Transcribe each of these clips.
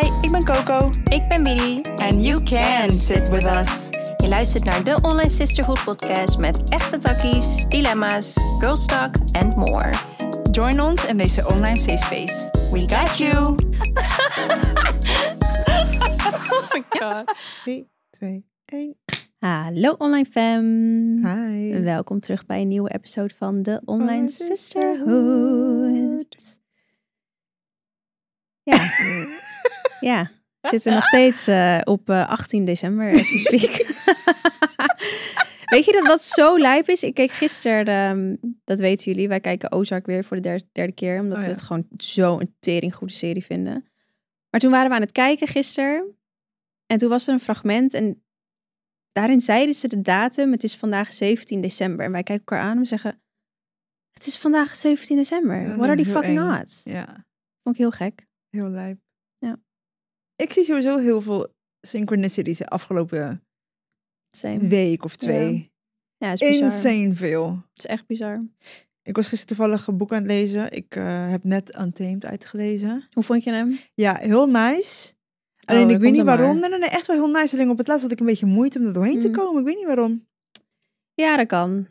Hi, ik ben Coco. Ik ben Bidi. And you can sit with us. Je luistert naar de Online Sisterhood podcast met echte takkies, dilemma's, girl talk and more. Join ons in deze online safe space. We got you. Oh my god. 3, 2, 1. Hallo online fam. Hi. Welkom terug bij een nieuwe episode van de Online Online Sisterhood. Ja. ja. We zitten nog steeds eh, op eh, 18 december as we speak. Weet je dat wat zo lijp is? Ik keek gisteren, ehm, dat weten jullie, wij kijken Ozark weer voor de derde, derde keer. Omdat Oh we ja. het gewoon zo een tering goede serie vinden. Maar toen waren we aan het kijken gisteren. En toen was er een fragment en daarin zeiden ze de datum. Het is vandaag 17 december. En wij kijken elkaar aan en we zeggen, het is vandaag 17 december. What are heel fucking eng. odds? Ja, Vond ik heel gek. heel lijp. Ik zie sowieso heel veel synchronicities de afgelopen Same. week of twee. Ja, het is bizar. Insane veel. Het is echt bizar. Ik was gisteren toevallig een boek aan het lezen. Ik eh, heb net Untamed uitgelezen. Hoe vond je hem? Ja, heel nice. Alleen Oh, ik weet niet waarom. Nee, nee, nee, echt wel heel nice. Alleen op het laatst had ik een beetje moeite om er doorheen te Mm. komen. Ik weet niet waarom. Ja, dat kan. Ik,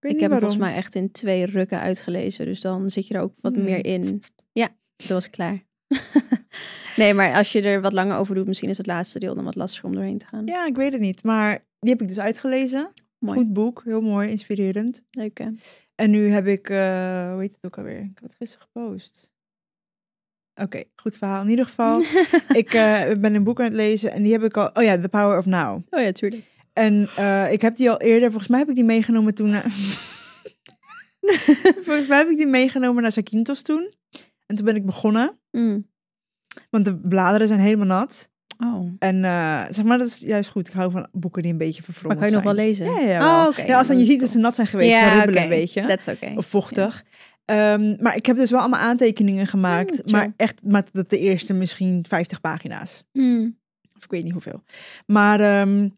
weet Ik niet heb hem volgens mij echt in twee rukken uitgelezen. Dus dan zit je er ook wat Hmm. meer in. Ja, dat was klaar. nee, maar als je er wat langer over doet, misschien is het laatste deel dan wat lastiger om doorheen te gaan. Ja, ik weet het niet. Maar die heb ik dus uitgelezen. Mooi. Goed boek. Heel mooi, inspirerend. Leuk hè? En nu heb ik, eh hoe heet het ook alweer? Ik heb het gisteren gepost. Oké, goed verhaal. In ieder geval, ik eh, ben een boek aan het lezen en die heb ik al. Oh ja, The Power of Now. Oh ja, tuurlijk. En eh, ik heb die al eerder, volgens mij heb ik die meegenomen toen. naar- volgens mij heb ik die meegenomen naar Zakynthos toen. En toen ben ik begonnen, Mm. Want de bladeren zijn helemaal nat. Oh. En eh, zeg maar, dat is juist goed. Ik hou van boeken die een beetje Maar verfrommeld kan je nog wel zijn. lezen? Ja, ja, ja. Oh, ja, als dan je ziet dat ze nat zijn geweest, dan ribbelen een beetje. Dat is oké. Of vochtig. Ehm, maar ik heb dus wel allemaal aantekeningen gemaakt. Mm, chill. maar echt met de, de eerste misschien 50 pagina's. Mm. Of ik weet niet hoeveel. Maar ehm,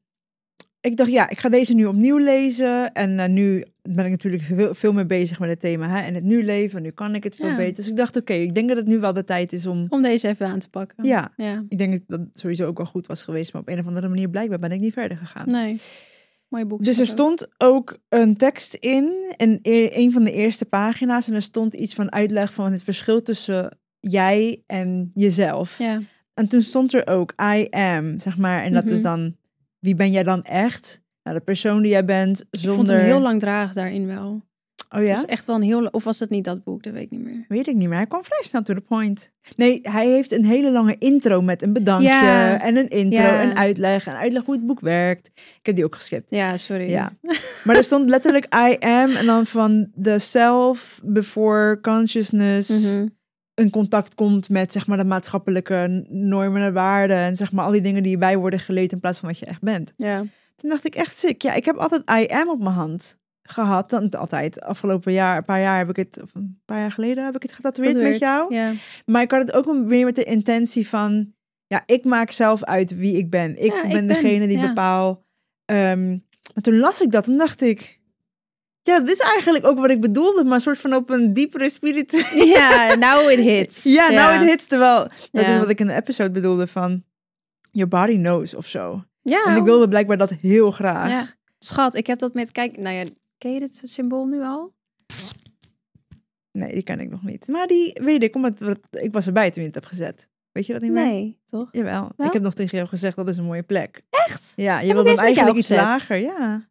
ik dacht, ja, ik ga deze nu opnieuw lezen. En eh, nu ben ik natuurlijk veel, veel meer bezig met het thema. Hè? En het nu leven, nu kan ik het veel Ja. beter. Dus ik dacht, oké, ik denk dat het nu wel de tijd is om... Om deze even aan te pakken. Ja, Ja. ik denk dat het sowieso ook wel goed was geweest. Maar op een of andere manier blijkbaar ben ik niet verder gegaan. Nee. Mooi boek. Dus er ook. stond ook een tekst in, in e- een van de eerste pagina's. En er stond iets van uitleg van het verschil tussen jij en jezelf. Ja. En toen stond er ook I am, zeg maar. En dat is Mhm. dan, wie ben jij dan echt? Nou, de persoon die jij bent, Ik zonder... vond hem heel langdradig daarin wel. Oh Het ja? was echt wel een heel... Of was het niet dat boek? Dat weet ik niet meer. Weet ik niet meer. Hij kwam vrij snel to the point. Nee, hij heeft een hele lange intro met een bedankje Ja. en een intro Ja. en uitleg. En uitleg hoe het boek werkt. Ik heb die ook geskipt. Ja, sorry. Ja. Maar er stond letterlijk I am en dan van the self before consciousness Mhm. In contact komt met zeg maar de maatschappelijke normen en waarden en zeg maar al die dingen die bij worden geleerd in plaats van wat je echt bent. Ja. Toen dacht ik echt sick. Ja, ik heb altijd I am op mijn hand gehad. Dan altijd. Afgelopen jaar, een paar jaar heb ik het, of een paar jaar geleden heb ik het getatoeëerd met jou. Ja. Maar ik had het ook weer met de intentie van, ja, ik maak zelf uit wie ik ben. Ik Ja, ik ben ben, degene die ja. bepaal. Ehm, maar toen las ik dat en dacht ik, ja, dit is eigenlijk ook wat ik bedoelde, maar een soort van op een diepere spirituele. Ja, now it hits. Ja, nou het hits terwijl dat is wat ik in de episode bedoelde van your body knows of zo. Ja. En ik wilde blijkbaar dat heel graag. ja. Schat, ik heb dat met... Kijk, nou ja, ken je dit symbool nu al? Nee, die ken ik nog niet. Maar die weet ik, omdat ik was erbij toen je het hebt gezet. Weet je dat niet meer? Nee, toch? Jawel. Wel? Ik heb nog tegen jou gezegd, dat is een mooie plek. Echt? Ja, je ik wil deze dan met jou eigenlijk iets lager. Ja.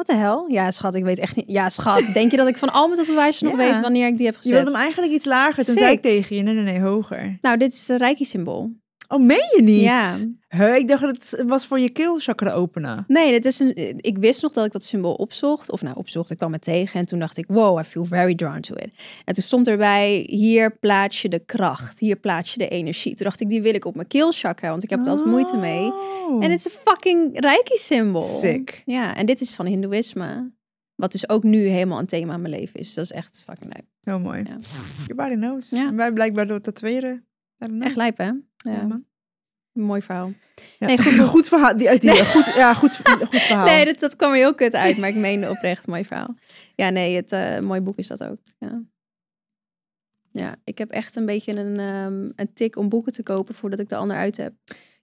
Wat de hel? Ja, schat, ik weet echt niet... Ja, schat, denk je dat ik van al mijn tatoeages nog Ja. weet wanneer ik die heb Je wilde gezet? hem eigenlijk iets lager. Toen zei ik tegen je, nee, nee, nee, hoger. Nou, dit is een Reiki-symbool. Oh, meen je niet? Ja. Ik dacht dat het was voor je keelchakra openen. Nee, dit is een, ik wist nog dat ik dat symbool opzocht. Of nou, opzocht, ik kwam het tegen. En toen dacht ik, wow, I feel very drawn to it. En toen stond erbij, hier plaats je de kracht. Hier plaats je de energie. Toen dacht ik, die wil ik op mijn keelchakra. Want ik heb er altijd moeite mee. Oh. En het is een fucking Reiki-symbool. Sick. Ja, en dit is van Hindoeïsme. Wat dus ook nu helemaal een thema in mijn leven is. Dus dat is echt fucking lijp. Heel mooi. Ja. Your body knows. Ja. En wij blijkbaar door tatoeëren. Echt lijp, hè? Ja, man. mooi verhaal. Ja. Nee, goed, goed, verhaal. Die, die, goed, ja, goed, goed verhaal. Nee, dat, dat kwam er heel kut uit, maar ik meende oprecht mooi verhaal. Ja, nee, het eh mooi boek is dat ook. Ja, ja ik heb echt een beetje een, ehm, een tik om boeken te kopen voordat ik de ander uit heb.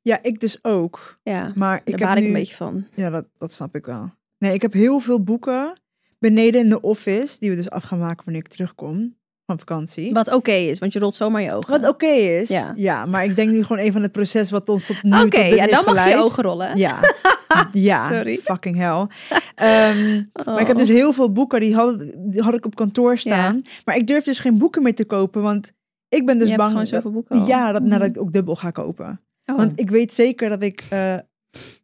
Ja, ik dus ook. Ja, Maar ik daar heb baal ik nu... een beetje van. Ja, dat, dat snap ik wel. Nee, ik heb heel veel boeken beneden in de office, die we dus af gaan maken wanneer ik terugkom van vakantie. Wat oké is, want je rolt zomaar je ogen. Wat oké is. Ja. Ja. maar ik denk nu gewoon even aan het proces wat ons tot nu Oké, tot dit ja, dan mag je ogen rollen. Ja, ja Sorry. fucking hell. Ehm, Maar ik heb Oh. dus heel veel boeken, die had, die had ik op kantoor staan. Maar ik durf dus geen boeken meer te kopen, want ik ben dus je hebt bang... gewoon dat- zoveel boeken al. ja, dat, Mhm. nadat ik ook dubbel ga kopen. Oh. Want ik weet zeker dat ik eh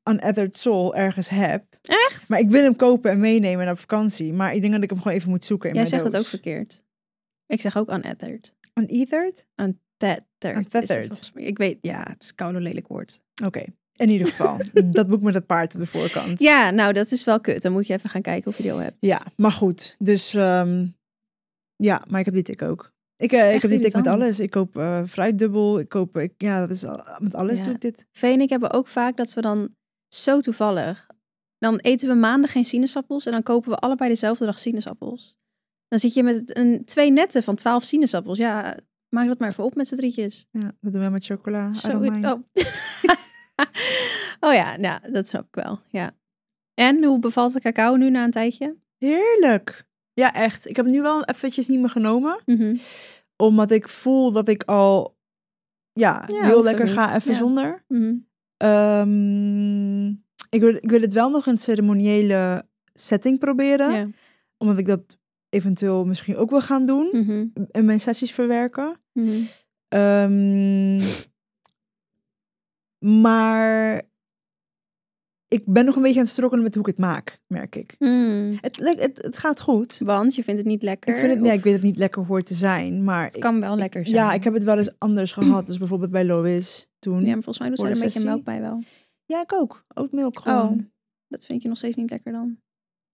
Unethered Soul ergens heb. Echt? Maar ik wil hem kopen en meenemen naar vakantie. Maar ik denk dat ik hem gewoon even moet zoeken in Jij mijn zegt het ook doos. verkeerd. Ik zeg ook unethered. Unethered? Tethered. is het Untethered. volgens mij. Ik weet, ja, het is een koude lelijk woord. Oké, in ieder geval. dat boek met het paard op de voorkant. Ja, nou, dat is wel kut. Dan moet je even gaan kijken of je die al hebt. Ja, maar goed. Dus ehm, ja, maar ik heb die tik ook. Ik, is eh, ik heb die tik met alles. Ik koop eh fruitdubbel. Ik koop, ik, ja, dat is al- met alles Ja. doe ik dit. Vee en ik hebben ook vaak dat we dan zo toevallig. Dan eten we maanden geen sinaasappels en dan kopen we allebei dezelfde dag sinaasappels. Dan zit je met een, twee netten van twaalf sinaasappels. Ja, maak dat maar even op met z'n drietjes. Ja, dat doen we met chocola. Zo, oh. oh ja, nou, dat snap ik wel. Ja. En hoe bevalt de cacao nu na een tijdje? Heerlijk. Ja, echt. Ik heb nu wel eventjes niet meer genomen. Mhm. Omdat ik voel dat ik al ja, Ja, heel lekker ga even Ja. zonder. Mhm. Ehm, ik, wil, ik wil het wel nog in ceremoniële setting proberen. Ja. Omdat ik dat eventueel misschien ook wil gaan doen. Mhm. En mijn sessies verwerken. Mhm. Ehm, maar ik ben nog een beetje aan het strokkelen met hoe ik het maak, merk ik. Mm. Het, het, het gaat goed. Want je vindt het niet lekker? Ik, vind het, nee, of- ik weet het niet lekker hoort te zijn, maar Het kan wel lekker zijn. ja, ik heb het wel eens anders gehad. Dus bijvoorbeeld bij Lois toen. Ja, Ja, maar volgens mij doet er een beetje melk bij wel. ik ook. Oatmilk gewoon. Oh, dat vind je nog steeds niet lekker dan?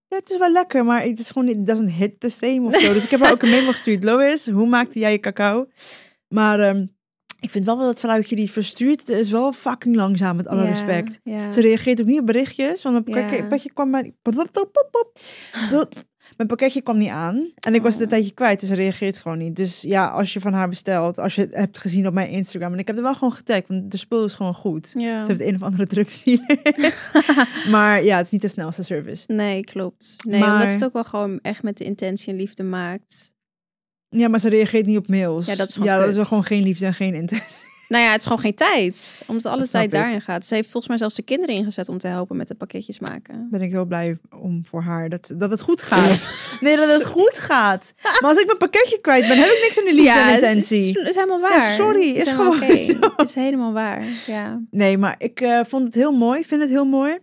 Ja, het is wel lekker, maar het is gewoon niet, it doesn't hit the same of zo. Dus ik heb haar ook een memo gestuurd. Lois, hoe maakte jij je cacao? Maar ehm, ik vind wel dat het vrouwtje die het verstuurt, is wel fucking langzaam, met alle respect. Ze reageert ook niet op berichtjes, want mijn Ja. pakketje kwam maar... pop, pop, pop, pop. Mijn pakketje kwam niet aan en ik was het een Oh. tijdje kwijt, dus ze reageert gewoon niet. Dus ja, als je van haar bestelt, als je het hebt gezien op mijn Instagram, en ik heb er wel gewoon getagd, want de spul is gewoon goed. Ja. Ze heeft een of andere drugsdealer. maar ja, het is niet de snelste service. Nee, klopt. Nee, Maar- omdat het ook wel gewoon echt met de intentie en liefde maakt. Ja, maar ze reageert niet op mails. Ja, dat is gewoon Ja, dat is wel gewoon geen liefde en geen intentie. Nou ja, het is gewoon geen tijd. Omdat alle tijd ik. daarin gaat. Ze heeft volgens mij zelfs de kinderen ingezet om te helpen met de pakketjes maken. Ben ik heel blij om voor haar dat, dat het goed gaat. Nee, dat het goed gaat. Maar als ik mijn pakketje kwijt ben, heb ik niks aan de liefde en het is- intentie. Het is, is helemaal waar. sorry, is helemaal gewoon is helemaal waar. Ja. Nee, maar ik eh, vond het heel mooi. vind het heel mooi.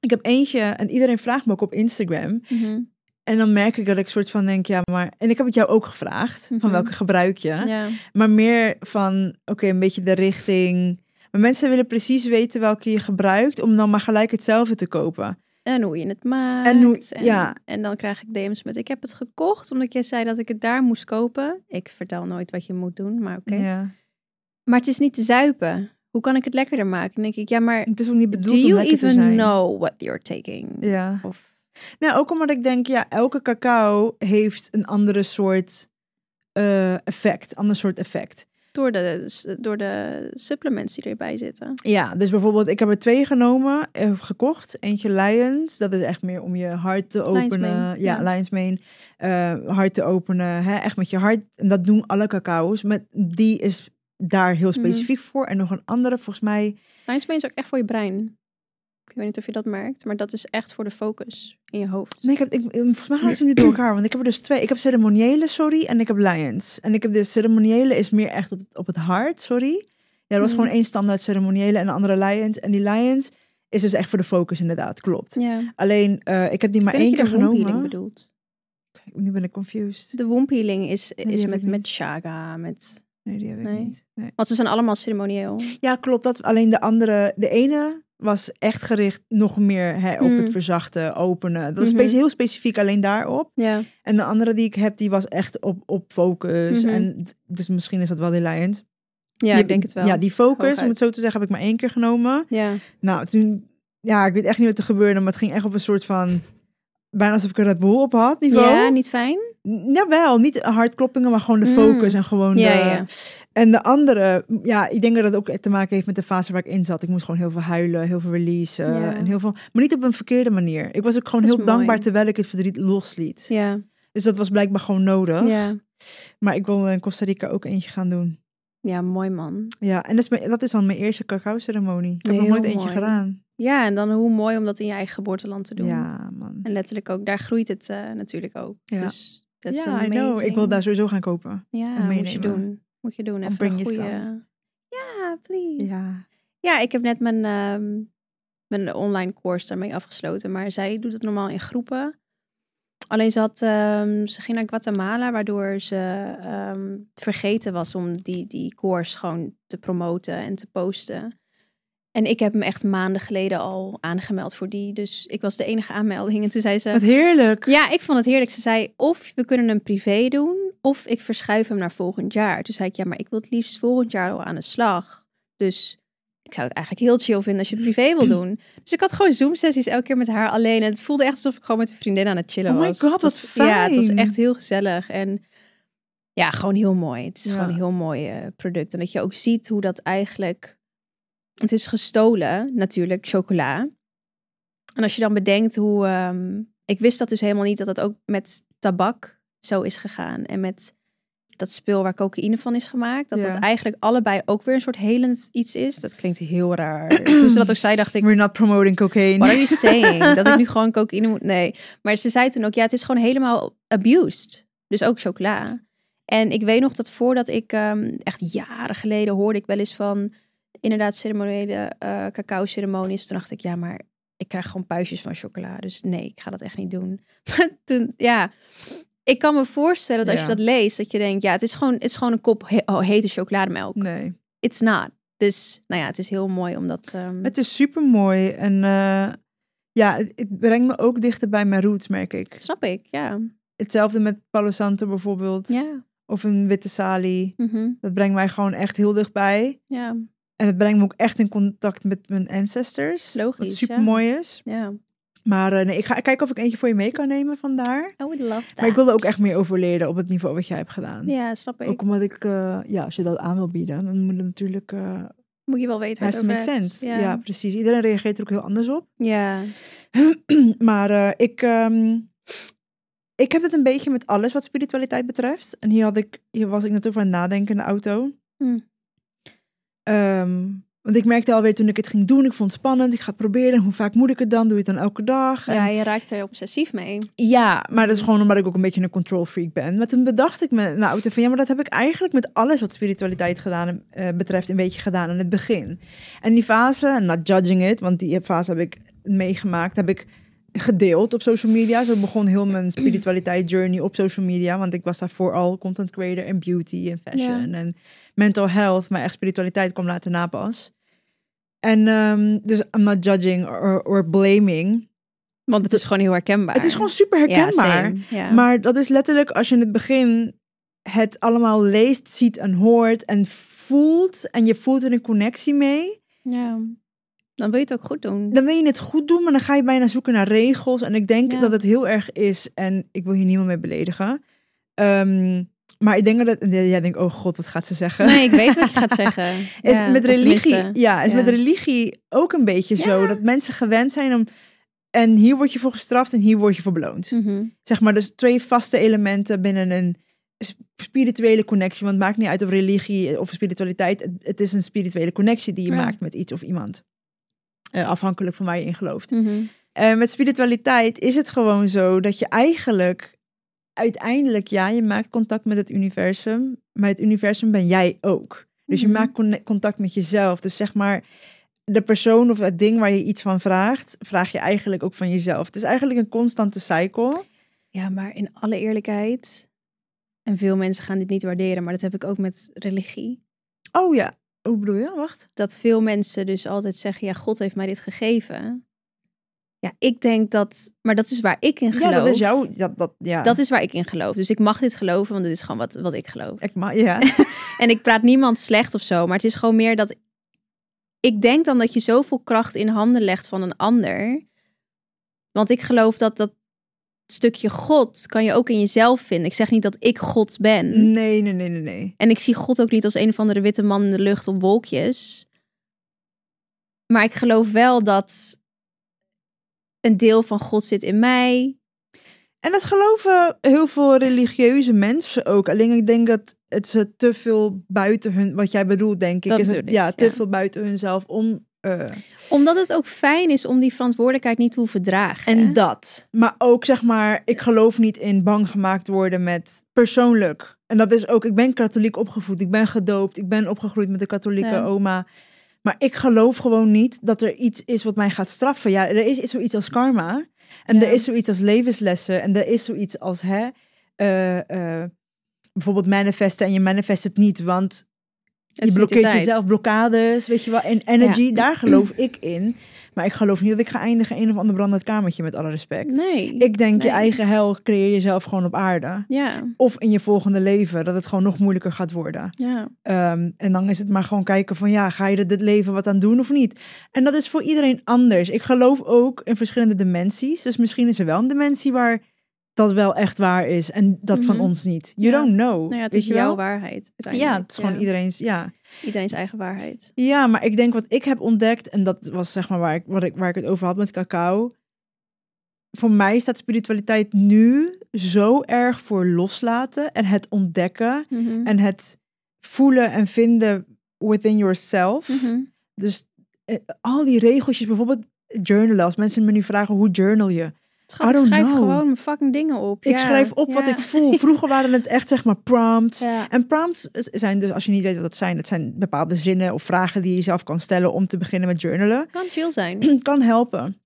Ik heb eentje, en iedereen vraagt me ook op Instagram. Mhm. En dan merk ik dat ik soort van denk, ja, maar... En ik heb het jou ook gevraagd, Mhm. van welke gebruik je. ja. Maar meer van, oké, een beetje de richting... Maar mensen willen precies weten welke je gebruikt... om dan maar gelijk hetzelfde te kopen. En hoe je het maakt. En hoe- ja. en dan krijg ik DM's met: Ik heb het gekocht omdat jij zei dat ik het daar moest kopen. Ik vertel nooit wat je moet doen, maar oké. Ja. Maar het is niet te zuipen. Hoe kan ik het lekkerder maken? Dan denk ik: Ja, maar Het is ook niet do bedoeld om you even know what you're taking? Ja. Of Nou, ook omdat ik denk, ja, elke cacao heeft een andere soort eh, effect. Ander soort effect. door de, door de supplements die erbij zitten. Ja, dus bijvoorbeeld, ik heb er twee genomen, eh, gekocht. Eentje Lions, dat is echt meer om je hart te openen. Lion's Mane, ja, ja. Lions Mane. eh, hart te openen, hè, echt met je hart. En dat doen alle cacao's. Met, die is daar heel Mhm. specifiek voor. En nog een andere, volgens mij. Lion's Mane is ook echt voor je brein. Ik weet niet of je dat merkt, maar dat is echt voor de focus in je hoofd. Nee, ik heb, ik, volgens mij ik ze niet door elkaar. Want ik heb er dus twee. Ik heb ceremoniële, sorry. En ik heb Lions. En ik heb de ceremoniële is meer echt op het, op het hart, sorry. Ja, er was Mhm. gewoon één standaard ceremoniële en de andere Lions. En die Lions is dus echt voor de focus, inderdaad. Klopt. Alleen, eh, ik heb die maar één keer de womb healing genomen. bedoelt. Nu ben ik confused. De womb healing is, is met, met shaga, met... Nee, die heb ik Nee. niet. Nee. Want ze zijn allemaal ceremonieel. Ja, klopt. Dat, alleen de andere, de ene was echt gericht nog meer hè, op Mm. het verzachten, openen. Dat is Mhm. heel specifiek alleen daarop. Ja. En de andere die ik heb, die was echt op, op focus. Mhm. En dus misschien is dat wel die Lions. Ja, Die- ik denk het wel. Ja, die focus, Hooguit. om het zo te zeggen, heb ik maar één keer genomen. Ja. Nou, toen, ja, ik weet echt niet wat er gebeurde, maar het ging echt op een soort van, bijna alsof ik een Red Bull op had niveau. ja, niet fijn? Jawel, niet hartkloppingen, maar gewoon de Mm. focus en gewoon Ja, de... ja. En de andere, ja, ik denk dat het ook te maken heeft met de fase waar ik in zat. Ik moest gewoon heel veel huilen, heel veel release Ja. en heel veel... Maar niet op een verkeerde manier. Ik was ook gewoon Dat heel dankbaar terwijl ik het verdriet losliet. Ja, Dus dat was blijkbaar gewoon nodig. ja. Maar ik wil in Costa Rica ook eentje gaan doen. ja, mooi man. Ja, en dat is, mijn, dat is dan mijn eerste cacao ceremonie. Ik heb nog Heel nooit eentje mooi. gedaan. Ja, en dan hoe mooi om dat in je eigen geboorteland te doen. Ja, man. En letterlijk ook, daar groeit het eh, natuurlijk ook. Ja. Dus Ja, I know. Ik wil daar sowieso gaan kopen. Ja, moet je doen. Moet je doen. Even bring een goede... Ja, please. Ja. Ja. ik heb net mijn, ehm, mijn online course daarmee afgesloten. Maar zij doet het normaal in groepen. Alleen ze, had, ehm, ze ging naar Guatemala, waardoor ze ehm, vergeten was om die, die course gewoon te promoten en te posten. En ik heb me echt maanden geleden al aangemeld voor die. Dus ik was de enige aanmelding. En toen zei ze... Wat heerlijk. Ja, ik vond het heerlijk. Ze zei, of we kunnen hem privé doen, of ik verschuif hem naar volgend jaar. Toen zei ik, ja, maar ik wil het liefst volgend jaar al aan de slag. Dus ik zou het eigenlijk heel chill vinden als je het privé wil doen. Dus ik had gewoon Zoom-sessies elke keer met haar alleen. En het voelde echt alsof ik gewoon met een vriendin aan het chillen Oh my was. God, wat was- Ja, het was fijn. echt heel gezellig. En ja, gewoon heel mooi. Het is Ja. gewoon een heel mooi eh, product. En dat je ook ziet hoe dat eigenlijk... Het is gestolen, natuurlijk, chocola. En als je dan bedenkt hoe... ehm, ik wist dat dus helemaal niet dat het ook met tabak zo is gegaan. En met dat spul waar cocaïne van is gemaakt. Dat Ja. dat eigenlijk allebei ook weer een soort helend iets is. Dat klinkt heel raar. Toen ze dat ook zei, dacht ik... We're not promoting cocaine. What are you saying? dat ik nu gewoon cocaïne moet... Nee. Maar ze zei toen ook, ja, het is gewoon helemaal abused. Dus ook chocola. En ik weet nog dat voordat ik, ehm, echt jaren geleden, hoorde ik wel eens van, inderdaad, ceremoniële eh cacao-ceremonies. Toen dacht ik, ja, maar ik krijg gewoon puistjes van chocola. Dus nee, ik ga dat echt niet doen. toen, ja, ik kan me voorstellen dat als Ja. je dat leest, dat je denkt, ja, het is gewoon, het is gewoon een kop he- oh, hete chocolademelk. Nee. It's not. Dus, nou ja, het is heel mooi omdat... ehm, Het is super mooi. En eh, ja, het, het brengt me ook dichter bij mijn roots, merk ik. Snap ik, ja. Hetzelfde met Palo Santo bijvoorbeeld. Ja. Of een witte salie. mhm, Dat brengt mij gewoon echt heel dichtbij. Ja. En het brengt me ook echt in contact met mijn ancestors. Logisch, Wat super mooi is. Ja. Maar eh, nee, ik ga kijken of ik eentje voor je mee kan nemen vandaar. I would love that. Maar ik wilde ook echt meer over leren op het niveau wat jij hebt gedaan. Ja, snap ik. Ook omdat ik, eh, ja, als je dat aan wil bieden, dan moet het natuurlijk, eh Moet je wel weten waar het over sense. Ja. Ja. precies. Iedereen reageert er ook heel anders op. Ja. maar ik, ehm, ik heb het een beetje met alles wat spiritualiteit betreft. En hier, had ik, hier was ik over aan het nadenken in de auto. Hm. Ehm, want ik merkte alweer toen ik het ging doen, ik vond het spannend. Ik ga het proberen. Hoe vaak moet ik het dan? Doe je het dan elke dag? En- ja, je raakt er obsessief mee. Ja, maar dat is gewoon omdat ik ook een beetje een control freak ben. Maar toen bedacht ik me auto van ja, maar dat heb ik eigenlijk met alles wat spiritualiteit gedaan, eh, betreft een beetje gedaan in het begin. En die fase, not judging it, want die fase heb ik meegemaakt, heb ik gedeeld op social media. Zo begon heel mijn spiritualiteit journey op social media, want ik was daarvoor al content creator en beauty en fashion en mental health, maar echt spiritualiteit kwam later na pas. En ehm, dus I'm not judging or, or blaming. Want het is gewoon heel herkenbaar. Het is gewoon super herkenbaar. Ja. Maar dat is letterlijk als je in het begin het allemaal leest, ziet en hoort en voelt en je voelt er een connectie mee, ja. Dan wil je het ook goed doen. dan wil je het goed doen, maar dan ga je bijna zoeken naar regels. En ik denk Ja. dat het heel erg is, en ik wil hier niemand mee beledigen. Ehm, maar ik denk dat, jij denkt, oh god, wat gaat ze zeggen? Nee, ik weet wat je gaat zeggen. Is Ja, met religie, ja, is ja. met religie ook een beetje zo. Dat mensen gewend zijn om, en hier word je voor gestraft en hier word je voor beloond. mhm. zeg maar, dus twee vaste elementen binnen een spirituele connectie. Want het maakt niet uit of religie of spiritualiteit. Het, het is een spirituele connectie die je Ja. maakt met iets of iemand. Eh, afhankelijk van waar je in gelooft. Mhm. Eh, met spiritualiteit is het gewoon zo dat je eigenlijk uiteindelijk, ja, je maakt contact met het universum. Maar het universum ben jij ook. Dus je Mhm. maakt contact met jezelf. Dus zeg maar, de persoon of het ding waar je iets van vraagt, vraag je eigenlijk ook van jezelf. Het is eigenlijk een constante cycle. Ja, maar in alle eerlijkheid... En veel mensen gaan dit niet waarderen, maar dat heb ik ook met religie. Oh ja, hoe bedoel je? Wacht. dat veel mensen dus altijd zeggen: ja, God heeft mij dit gegeven. Ja, ik denk dat, maar dat is waar ik in geloof. Ja, dat is jouw. Dat, dat, ja. Dat is waar ik in geloof. Dus ik mag dit geloven, want dit is gewoon wat, wat ik geloof. Ik ma ja. En ik praat niemand slecht of zo, maar het is gewoon meer dat ik denk dan dat je zoveel kracht in handen legt van een ander. Want ik geloof dat dat stukje God kan je ook in jezelf vinden. Ik zeg niet dat ik God ben. Nee, nee, nee, nee, nee. En ik zie God ook niet als een of andere witte man in de lucht op wolkjes. Maar ik geloof wel dat een deel van God zit in mij. En dat geloven heel veel religieuze mensen ook. Alleen ik denk dat het ze te veel buiten hun, wat jij bedoelt, denk ik, Dat is het, bedoel ik, ja, te ja. veel buiten hunzelf om. Eh, Omdat het ook fijn is om die verantwoordelijkheid niet te hoeven dragen. en dat. Maar ook zeg maar, ik geloof niet in bang gemaakt worden met persoonlijk. En dat is ook, ik ben katholiek opgevoed, ik ben gedoopt, ik ben opgegroeid met een katholieke Ja. oma. Maar ik geloof gewoon niet dat er iets is wat mij gaat straffen. Ja, er is, is zoiets als karma. En Ja. er is zoiets als levenslessen. En er is zoiets als, hè, eh, eh, bijvoorbeeld manifesten en je manifest het niet, want je blokkeert jezelf, blokkades, weet je wel. En energy, Ja. daar geloof ik in. Maar ik geloof niet dat ik ga eindigen in een of ander brandend kamertje, met alle respect. Nee. Ik denk, je eigen hel creëer je zelf gewoon op aarde. Ja, Of in je volgende leven, dat het gewoon nog moeilijker gaat worden. ja. Ehm, en dan is het maar gewoon kijken van, ja, ga je er dit leven wat aan doen of niet? En dat is voor iedereen anders. Ik geloof ook in verschillende dimensies. Dus misschien is er wel een dimensie waar dat wel echt waar is en dat van Mhm. ons niet. You Ja. don't know. Nou ja, het is jouw wel? waarheid. Ja, het is gewoon iedereen's, ja. Iedereen's eigen waarheid. Ja, maar ik denk wat ik heb ontdekt, en dat was zeg maar waar ik, wat ik, waar ik het over had met cacao. Voor mij staat spiritualiteit nu zo erg voor loslaten en het ontdekken Mhm. en het voelen en vinden within yourself. Mhm. Dus eh, al die regeltjes, bijvoorbeeld journalen. Als mensen me nu vragen hoe journal je? Schat, ik schrijf know. gewoon mijn fucking dingen op. Ik Ja, schrijf op wat ik voel. Vroeger waren het echt zeg maar prompts. Ja. En prompts zijn dus, als je niet weet wat dat zijn, dat zijn bepaalde zinnen of vragen die je zelf kan stellen om te beginnen met journalen. Kan chill zijn. kan helpen.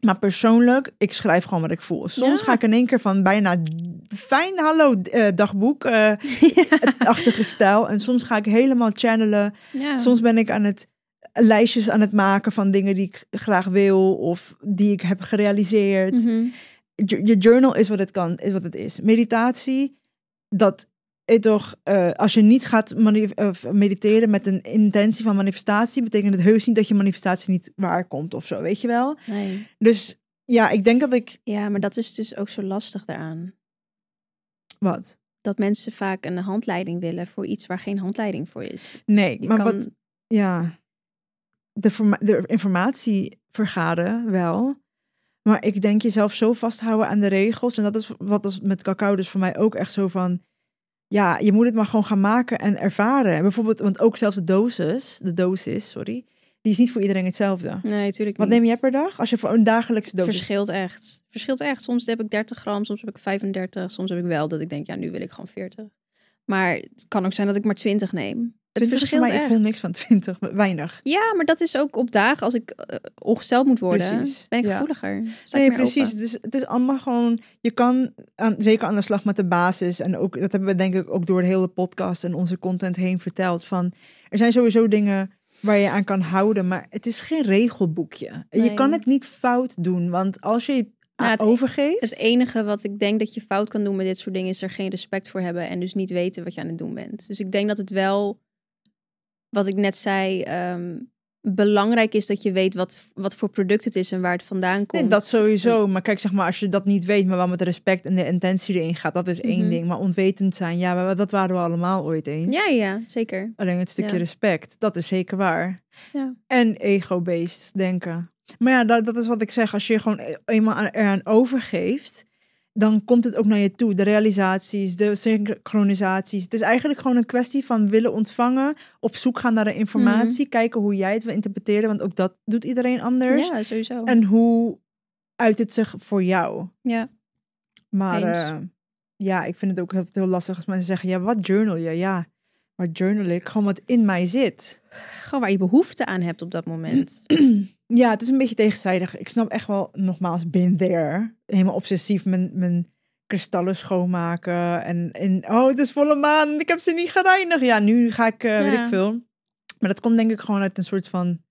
Maar persoonlijk, ik schrijf gewoon wat ik voel. Soms ga ik in één keer van bijna fijn hallo eh, dagboek eh, achtige stijl. En soms ga ik helemaal channelen. Soms ben ik aan het lijstjes aan het maken van dingen die ik graag wil of die ik heb gerealiseerd. Mhm. Je je journal is wat het kan, is wat het is. Meditatie, dat is toch, eh, als je niet gaat mediteren met een intentie van manifestatie, betekent het heus niet dat je manifestatie niet waar komt of zo, weet je wel? Nee. Dus ja, ik denk dat ik, Ja, maar dat is dus ook zo lastig daaraan. wat? Dat mensen vaak een handleiding willen voor iets waar geen handleiding voor is. Nee, Je maar kan, wat, ja, de, de informatie vergaren wel. Maar ik denk jezelf zo vasthouden aan de regels. En dat is wat is met cacao dus voor mij ook echt zo van... Ja, je moet het maar gewoon gaan maken en ervaren. En bijvoorbeeld, want ook zelfs de dosis, de dosis, sorry, die is niet voor iedereen hetzelfde. Nee, natuurlijk Wat neem jij per dag? Als je voor een dagelijkse dosis... Verschilt echt. Verschilt echt. Soms heb ik 30 gram, soms heb ik 35. Soms heb ik wel dat ik denk, ja, nu wil ik gewoon 40. Maar het kan ook zijn dat ik maar 20 neem. Het 20 is voor verschilt mij, echt. ik voel niks van 20, weinig. Ja, maar dat is ook op dagen als ik eh, ongesteld moet worden, Precies, ben ik gevoeliger. Nee, precies. open. Het is, het is allemaal gewoon. Je kan aan, zeker aan de slag met de basis. En ook dat hebben we denk ik ook door de hele podcast en onze content heen verteld. Van er zijn sowieso dingen waar je aan kan houden, maar het is geen regelboekje. Je kan het niet fout doen, want als je Nou, het- overgeeft. Het enige wat ik denk dat je fout kan doen met dit soort dingen is er geen respect voor hebben en dus niet weten wat je aan het doen bent. Dus ik denk dat het wel, wat ik net zei, ehm, belangrijk is dat je weet wat, wat voor product het is en waar het vandaan komt. Nee, dat sowieso. Maar kijk, zeg maar, als je dat niet weet, maar wel met respect en de intentie erin gaat, dat is één Mhm. ding. Maar onwetend zijn, ja, dat waren we allemaal ooit eens. Ja, ja, zeker. Alleen het stukje Ja. respect, dat is zeker waar. Ja. En ego-based denken. Maar ja, dat, dat is wat ik zeg. Als je gewoon e- eenmaal aan, eraan overgeeft, dan komt het ook naar je toe. De realisaties, de synchronisaties. Het is eigenlijk gewoon een kwestie van willen ontvangen, op zoek gaan naar de informatie, kijken hoe jij het wil interpreteren, want ook dat doet iedereen anders. Ja, sowieso. En hoe uit het zich voor jou. ja. Maar eh, ja, ik vind het ook heel, heel lastig als mensen zeggen, ja, wat journal je? Ja, maar journal ik gewoon wat in mij zit. Gewoon waar je behoefte aan hebt op dat moment. Ja, het is een beetje tegenstrijdig. Ik snap echt wel, nogmaals, been there. Helemaal obsessief mijn, mijn kristallen schoonmaken. En, en oh, het is volle maan, ik heb ze niet gereinigd. Ja, nu ga ik, eh, weet ik veel. Maar dat komt denk ik gewoon uit een soort van...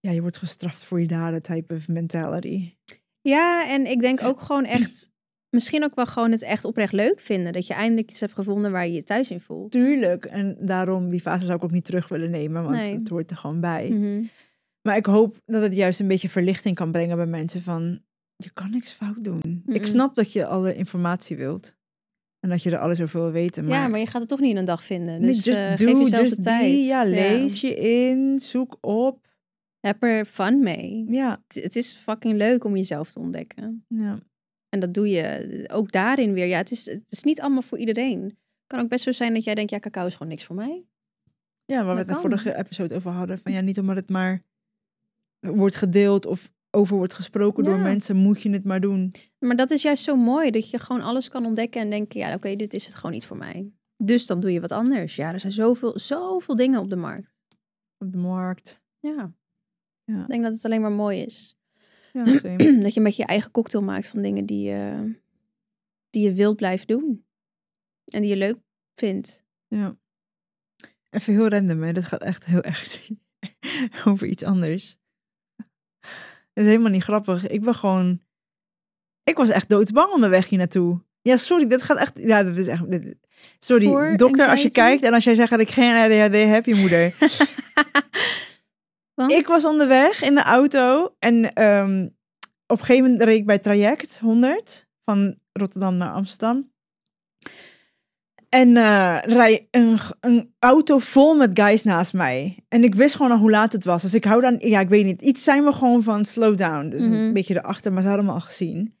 Ja, je wordt gestraft voor je daden type of mentality. Ja, en ik denk ook gewoon echt, misschien ook wel gewoon het echt oprecht leuk vinden. Dat je eindelijk iets hebt gevonden waar je je thuis in voelt. Tuurlijk. En daarom, die fase zou ik ook niet terug willen nemen. Want Nee. het hoort er gewoon bij. Mhm. Maar ik hoop dat het juist een beetje verlichting kan brengen bij mensen van... je kan niks fout doen. Ik snap dat je alle informatie wilt. En dat je er alles over wil weten. Maar, ja, maar je gaat het toch niet in een dag vinden. Nee, Dus just eh, do, geef jezelf de tijd. Ja, lees je in, zoek op. Heb er fun mee. Ja, Het, het is fucking leuk om jezelf te ontdekken. ja. En dat doe je ook daarin weer. Ja, het is, het is niet allemaal voor iedereen. Het kan ook best zo zijn dat jij denkt, ja, cacao is gewoon niks voor mij. Ja, waar we het de vorige episode over hadden. Van ja, niet omdat het maar wordt gedeeld of over wordt gesproken door mensen, moet je het maar doen. Maar dat is juist zo mooi, dat je gewoon alles kan ontdekken en denken, ja, oké, dit is het gewoon niet voor mij. Dus dan doe je wat anders. Ja, er zijn zoveel, zoveel dingen op de markt. Op de markt. Ja. Ja. Ik denk dat het alleen maar mooi is. Ja, dat je met je eigen cocktail maakt van dingen die je, die je wilt blijven doen. En die je leuk vindt. ja. Even heel random, hè. Dat gaat echt heel erg over iets anders. Dat is helemaal niet grappig. Ik ben gewoon... Ik was echt doodsbang onderweg hier naartoe. Ja, sorry, dat gaat echt... Ja, dat is echt... dit- Sorry, Voor dokter, als je kijkt en als jij zegt dat ik geen ADHD heb, je moeder. Ik was onderweg in de auto en ehm, op een gegeven moment reed ik bij traject 100 van Rotterdam naar Amsterdam. En eh rij een, een auto vol met guys naast mij. En ik wist gewoon al hoe laat het was. Dus ik hou dan, ja, ik weet niet. Iets zijn we gewoon van slow down. Dus Mhm. een beetje erachter, maar ze hadden me al gezien.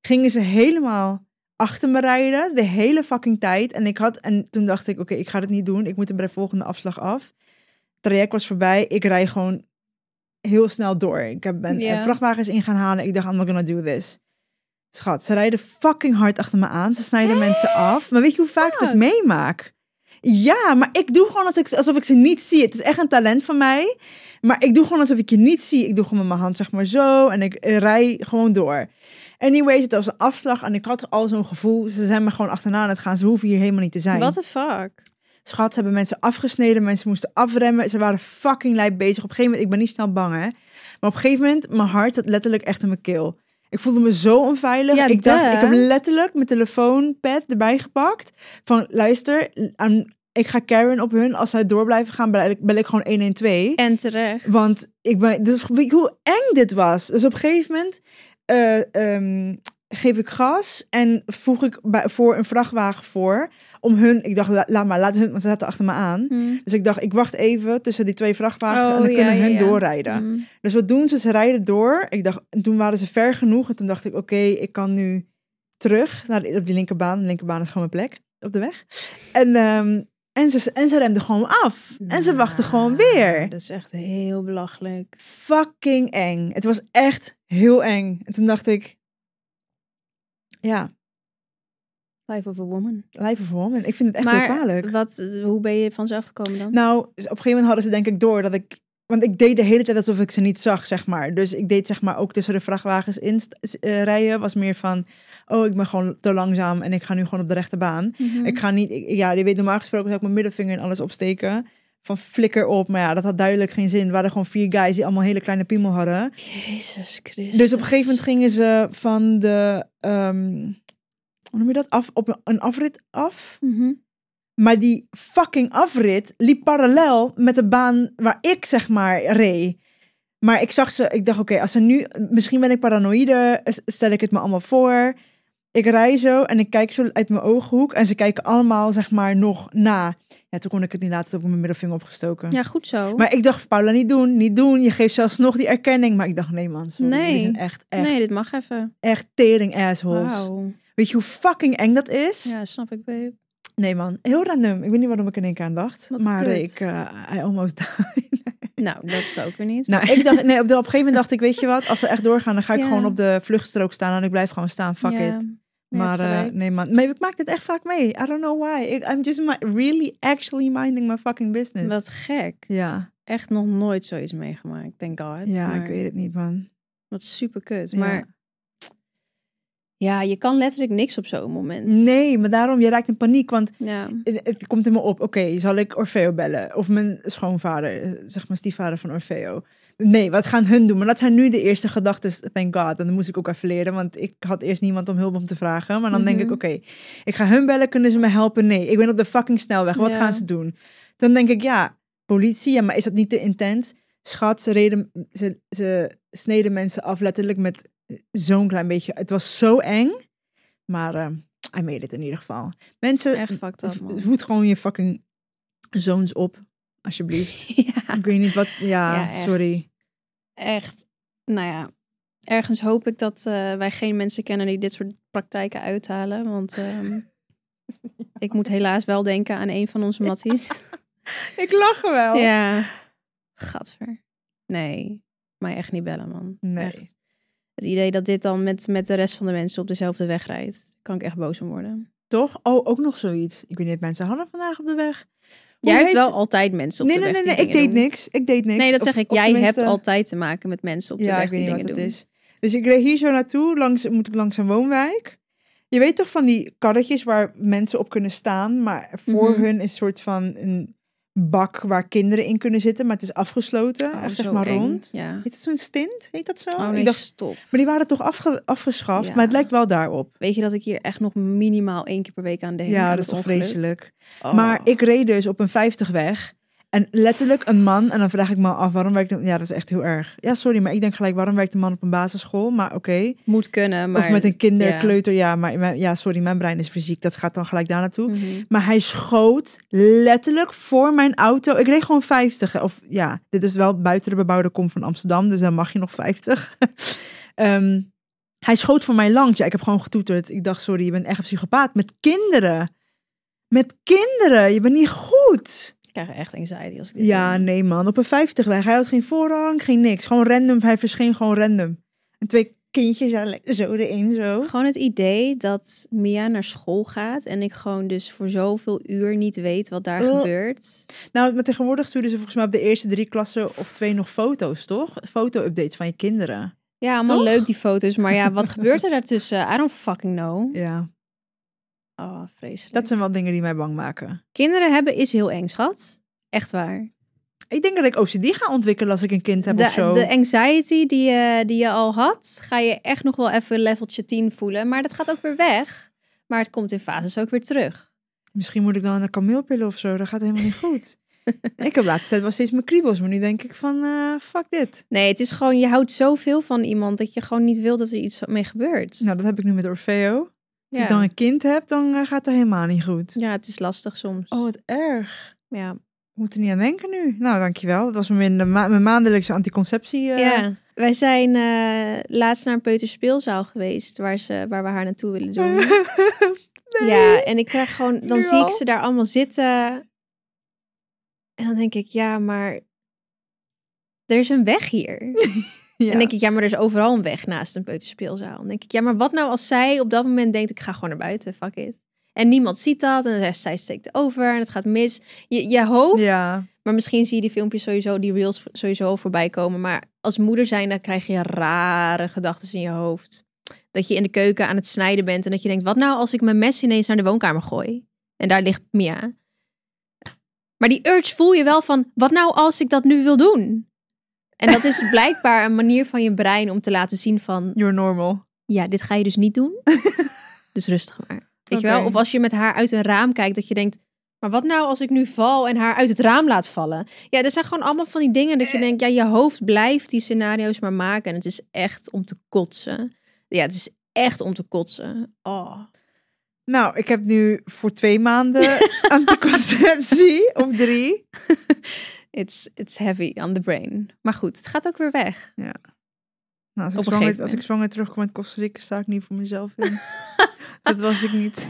Gingen ze helemaal achter me rijden, de hele fucking tijd. En ik had, en toen dacht ik, oké, ik ga het niet doen. Ik moet er bij de volgende afslag af. Het traject was voorbij. Ik rij gewoon heel snel door. Ik heb, ben eh, vrachtwagens in gaan halen. Ik dacht, I'm not gonna do this. Schat, ze rijden fucking hard achter me aan. Ze snijden mensen af. Maar weet je hoe vaak ik het fuck? meemaak? Ja, maar ik doe gewoon alsof ik, alsof ik ze niet zie. Het is echt een talent van mij. Maar ik doe gewoon alsof ik je niet zie. Ik doe gewoon met mijn hand zeg maar zo. En ik rij gewoon door. Anyways, het was een afslag. En ik had al zo'n gevoel. Ze zijn me gewoon achterna aan het gaan. Ze hoeven hier helemaal niet te zijn. What the fuck? Schat, ze hebben mensen afgesneden. Mensen moesten afremmen. Ze waren fucking lijp bezig. Op een gegeven moment, ik ben niet snel bang hè. Maar op een gegeven moment, mijn hart zat letterlijk echt in mijn keel. Ik voelde me zo onveilig. Ja, ik dacht, ik heb letterlijk mijn telefoonpad erbij gepakt. Van, luister, aan- ik ga Karen op hun. Als zij door blijven gaan, bel ik, bel ik gewoon 112. En terecht. Want ik ben, dus hoe eng dit was? Dus op een gegeven moment eh, ehm, geef ik gas en voeg ik bij, voor een vrachtwagen voor. Om hun, ik dacht, la- laat maar, laat hun, want ze zaten achter me aan. Hm. Dus ik dacht, ik wacht even tussen die twee vrachtwagens en Oh, dan ja, kunnen ja, hun ja. doorrijden. Hm. Dus wat doen ze? Ze rijden door. Ik dacht, en toen waren ze ver genoeg. En toen dacht ik, oké, ik kan nu terug naar de, op die linkerbaan. De linkerbaan is gewoon mijn plek op de weg. En, ehm, en, ze, en ze remden gewoon af. En ze wachten gewoon weer. Dat is echt heel belachelijk. Fucking eng. Het was echt heel eng. En toen dacht ik, ja, Life of a woman. life of a woman. Ik vind het echt maar heel kwalijk. Wat, hoe ben je vanzelf gekomen dan? Nou, op een gegeven moment hadden ze denk ik door dat ik... Want ik deed de hele tijd alsof ik ze niet zag, zeg maar. Dus ik deed zeg maar ook tussen de vrachtwagens in eh, rijden. Was meer van, oh, ik ben gewoon te langzaam en ik ga nu gewoon op de rechte baan. Mhm. Ik ga niet... ik- ja, je weet normaal gesproken zou ik mijn middelvinger en alles opsteken. Van flikker op. Maar ja, dat had duidelijk geen zin. Er waren gewoon vier guys die allemaal hele kleine piemel hadden. Jezus Christus. Dus op een gegeven moment gingen ze van de... ehm, hoe noem je dat? Af, op een- afrit af. Mhm. Maar die fucking afrit liep parallel met de baan waar ik zeg maar reed. Maar ik zag ze, ik dacht oké, als ze nu, misschien ben ik paranoïde, stel ik het me allemaal voor. Ik rij zo en ik kijk zo uit mijn ooghoek en ze kijken allemaal zeg maar nog na. Ja, toen kon ik het niet laten, toen heb ik mijn middelvinger opgestoken. Ja, goed zo. Maar ik dacht, Paula, niet doen, niet doen. Je geeft zelfs nog die erkenning. Maar ik dacht, nee man, sorry, Nee. echt, echt, nee, dit mag even. echt tering assholes. Wauw. Weet je hoe fucking eng dat is? Ja, snap ik, babe. Nee man, heel random. Ik weet niet waarom ik in één keer aan dacht. Wat maar kut. ik, uh, I almost died. Nou, dat is ook weer niet. nou, maar- ik dacht, nee, op, de, op een gegeven moment dacht ik, weet je wat? Als ze echt doorgaan, dan ga ik Ja. gewoon op de vluchtstrook staan. En ik blijf gewoon staan, fuck Ja, it. Maar eh, gelijk. nee man, maar ik maak dit echt vaak mee. I don't know why. Ik, I'm just really actually minding my fucking business. Wat gek. Ja, Echt nog nooit zoiets meegemaakt, thank God. ja Maar ik weet het niet man. Wat super kut. Ja. Maar ja, je kan letterlijk niks op zo'n moment. Nee, maar daarom, je raakt in paniek. Want Ja. het, het komt in me op, oké, zal ik Orfeo bellen? Of mijn schoonvader, eh, zeg maar stiefvader van Orfeo. Nee, wat gaan hun doen? Maar dat zijn nu de eerste gedachten, thank God. En dat moest ik ook even leren, want ik had eerst niemand om hulp om te vragen. Maar dan denk ik, Mhm. oké, ik ga hun bellen, kunnen ze me helpen? Nee, ik ben op de fucking snelweg, wat Ja. gaan ze doen? Dan denk ik, ja, politie, ja, maar is dat niet te intens? Schat, ze, reden, ze, ze sneden mensen af letterlijk met zo'n klein beetje. Het was zo eng. Maar eh I made it in ieder geval. Mensen, Echt fucked up, man. voed gewoon je fucking zoons op. Alsjeblieft. ja, Ik weet niet wat. Ja, Ja, echt. sorry. echt. Nou ja, ergens hoop ik dat eh, wij geen mensen kennen die dit soort praktijken uithalen. Want ehm, ik moet helaas wel denken aan een van onze matties. Ik lach wel. Ja, gadver. Nee, mij echt niet bellen, man. Nee. Echt. Het idee dat dit dan met, met de rest van de mensen op dezelfde weg rijdt, kan ik echt boos om worden. Toch? Oh, ook nog zoiets. Ik weet niet, mensen hadden vandaag op de weg. Jij hebt wel altijd mensen op Nee, de nee, weg nee, die nee. Ik deed doen. niks. Ik deed niks. Nee, dat Of- zeg ik. Jij tenminste- hebt altijd te maken met mensen op de ja, weg ik weet die niet wat dingen het doen. is. Dus ik reed hier zo naartoe, langs, moet ik langs een woonwijk. Je weet toch van die karretjes waar mensen op kunnen staan, maar voor Mhm. hun is een soort van een bak waar kinderen in kunnen zitten, maar het is afgesloten, Oh, zeg maar eng. rond. Ja. Heet dat zo'n stint? Heet dat zo? Oh ik dacht, stop. maar die waren toch afge- afgeschaft, Ja. maar het lijkt wel daarop. Weet je dat ik hier echt nog minimaal één keer per week aan denk? Ja, dat is toch ongeluk? vreselijk. Oh. Maar ik reed dus op een 50 weg. En letterlijk een man. En dan vraag ik me af, waarom werkt een... Ja, dat is echt heel erg. Ja, sorry, maar ik denk gelijk, waarom werkt een man op een basisschool? Maar oké. Moet kunnen, maar... Of met een kinderkleuter. ja. Ja. maar ja, sorry, mijn brein is fysiek. Dat gaat dan gelijk daar naartoe. Mhm. Maar hij schoot letterlijk voor mijn auto. Ik reed gewoon 50. hè. Of ja, dit is wel buiten de bebouwde kom van Amsterdam. Dus dan mag je nog 50. Ehm, hij schoot voor mij langs. Ja, ik heb gewoon getoeterd. Ik dacht, sorry, je bent echt een psychopaat. Met kinderen. Met kinderen. Je bent niet goed. Ik krijg echt anxiety als ik dit Ja, nee man. Op een 50 weg. Hij had geen voorrang, geen niks. Gewoon random. Hij verscheen gewoon random. En twee kindjes zo erin zo. Gewoon het idee dat Mia naar school gaat en ik gewoon dus voor zoveel uur niet weet wat daar Oh. gebeurt. Nou, maar tegenwoordig stuurden ze volgens mij op de eerste drie klassen of twee nog foto's, toch? Foto-updates van je kinderen. Ja, allemaal Toch? leuk die foto's, maar ja, wat gebeurt er daartussen? I don't fucking know. Ja, Oh, vreselijk. dat zijn wel dingen die mij bang maken. Kinderen hebben is heel eng, schat. Echt waar. Ik denk dat ik OCD ga ontwikkelen als ik een kind heb De, of zo. de anxiety die je, die je al had, ga je echt nog wel even leveltje 10 voelen. Maar dat gaat ook weer weg. Maar het komt in fases ook weer terug. Misschien moet ik dan een kameelpillen of zo. Dat gaat helemaal niet goed. ik heb laatste tijd wel steeds mijn kriebels, maar nu denk ik van, eh, fuck dit. Nee, het is gewoon, je houdt zoveel van iemand dat je gewoon niet wil dat er iets mee gebeurt. Nou, dat heb ik nu met Orfeo. Als ik dan een kind heb, dan eh, gaat het helemaal niet goed. ja, het is lastig soms. Oh, wat erg. Ja. Ik moet er niet aan denken nu. Nou, dankjewel. Dat was mijn, ma- mijn maandelijkse anticonceptie. eh. ja. Wij zijn eh, laatst naar een peuterspeelzaal geweest waar, ze, waar we haar naartoe willen doen. nee. Ja, en ik krijg gewoon, dan Nu zie ik ze daar allemaal zitten. En dan denk ik, ja, maar er is een weg hier. Ja. En dan denk ik, ja, maar er is overal een weg naast een peuterspeelzaal. Dan denk ik, ja, maar wat nou als zij op dat moment denkt, ik ga gewoon naar buiten, fuck it. En niemand ziet dat en zij- zij steekt over en het gaat mis. Je, je hoofd, Ja, maar misschien zie je die filmpjes sowieso, die reels sowieso voorbij komen. Maar als moeder zijn, dan krijg je rare gedachten in je hoofd. Dat je in de keuken aan het snijden bent en dat je denkt, wat nou als ik mijn mes ineens naar de woonkamer gooi? En daar ligt Mia. Maar die urge voel je wel van, wat nou als ik dat nu wil doen? En dat is blijkbaar een manier van je brein om te laten zien van, you're normal. ja, dit ga je dus niet doen. dus rustig maar. Weet je wel? Of als je met haar uit een raam kijkt, dat je denkt, maar wat nou als ik nu val en haar uit het raam laat vallen? Ja, er zijn gewoon allemaal van die dingen dat je denkt, ja, je hoofd blijft die scenario's maar maken. En het is echt om te kotsen. Ja, het is echt om te kotsen. Oh. Nou, ik heb nu voor twee maanden anticonceptie. Of drie. It's, it's heavy on the brain. Maar goed, het gaat ook weer weg. Nou, als, ik zwanger, als ik zwanger terugkom uit Costa Rica, sta ik niet voor mezelf in. dat was ik niet.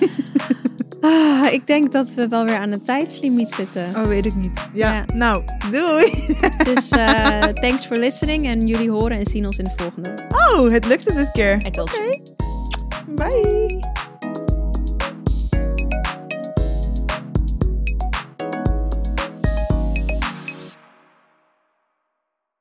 Ah, ik denk dat we wel weer aan een tijdslimiet zitten. Oh, weet ik niet. Ja, Ja. nou, doei. Dus eh, thanks for listening. En jullie horen en zien ons in de volgende. Oh, het lukte dit keer. Told you. Bye.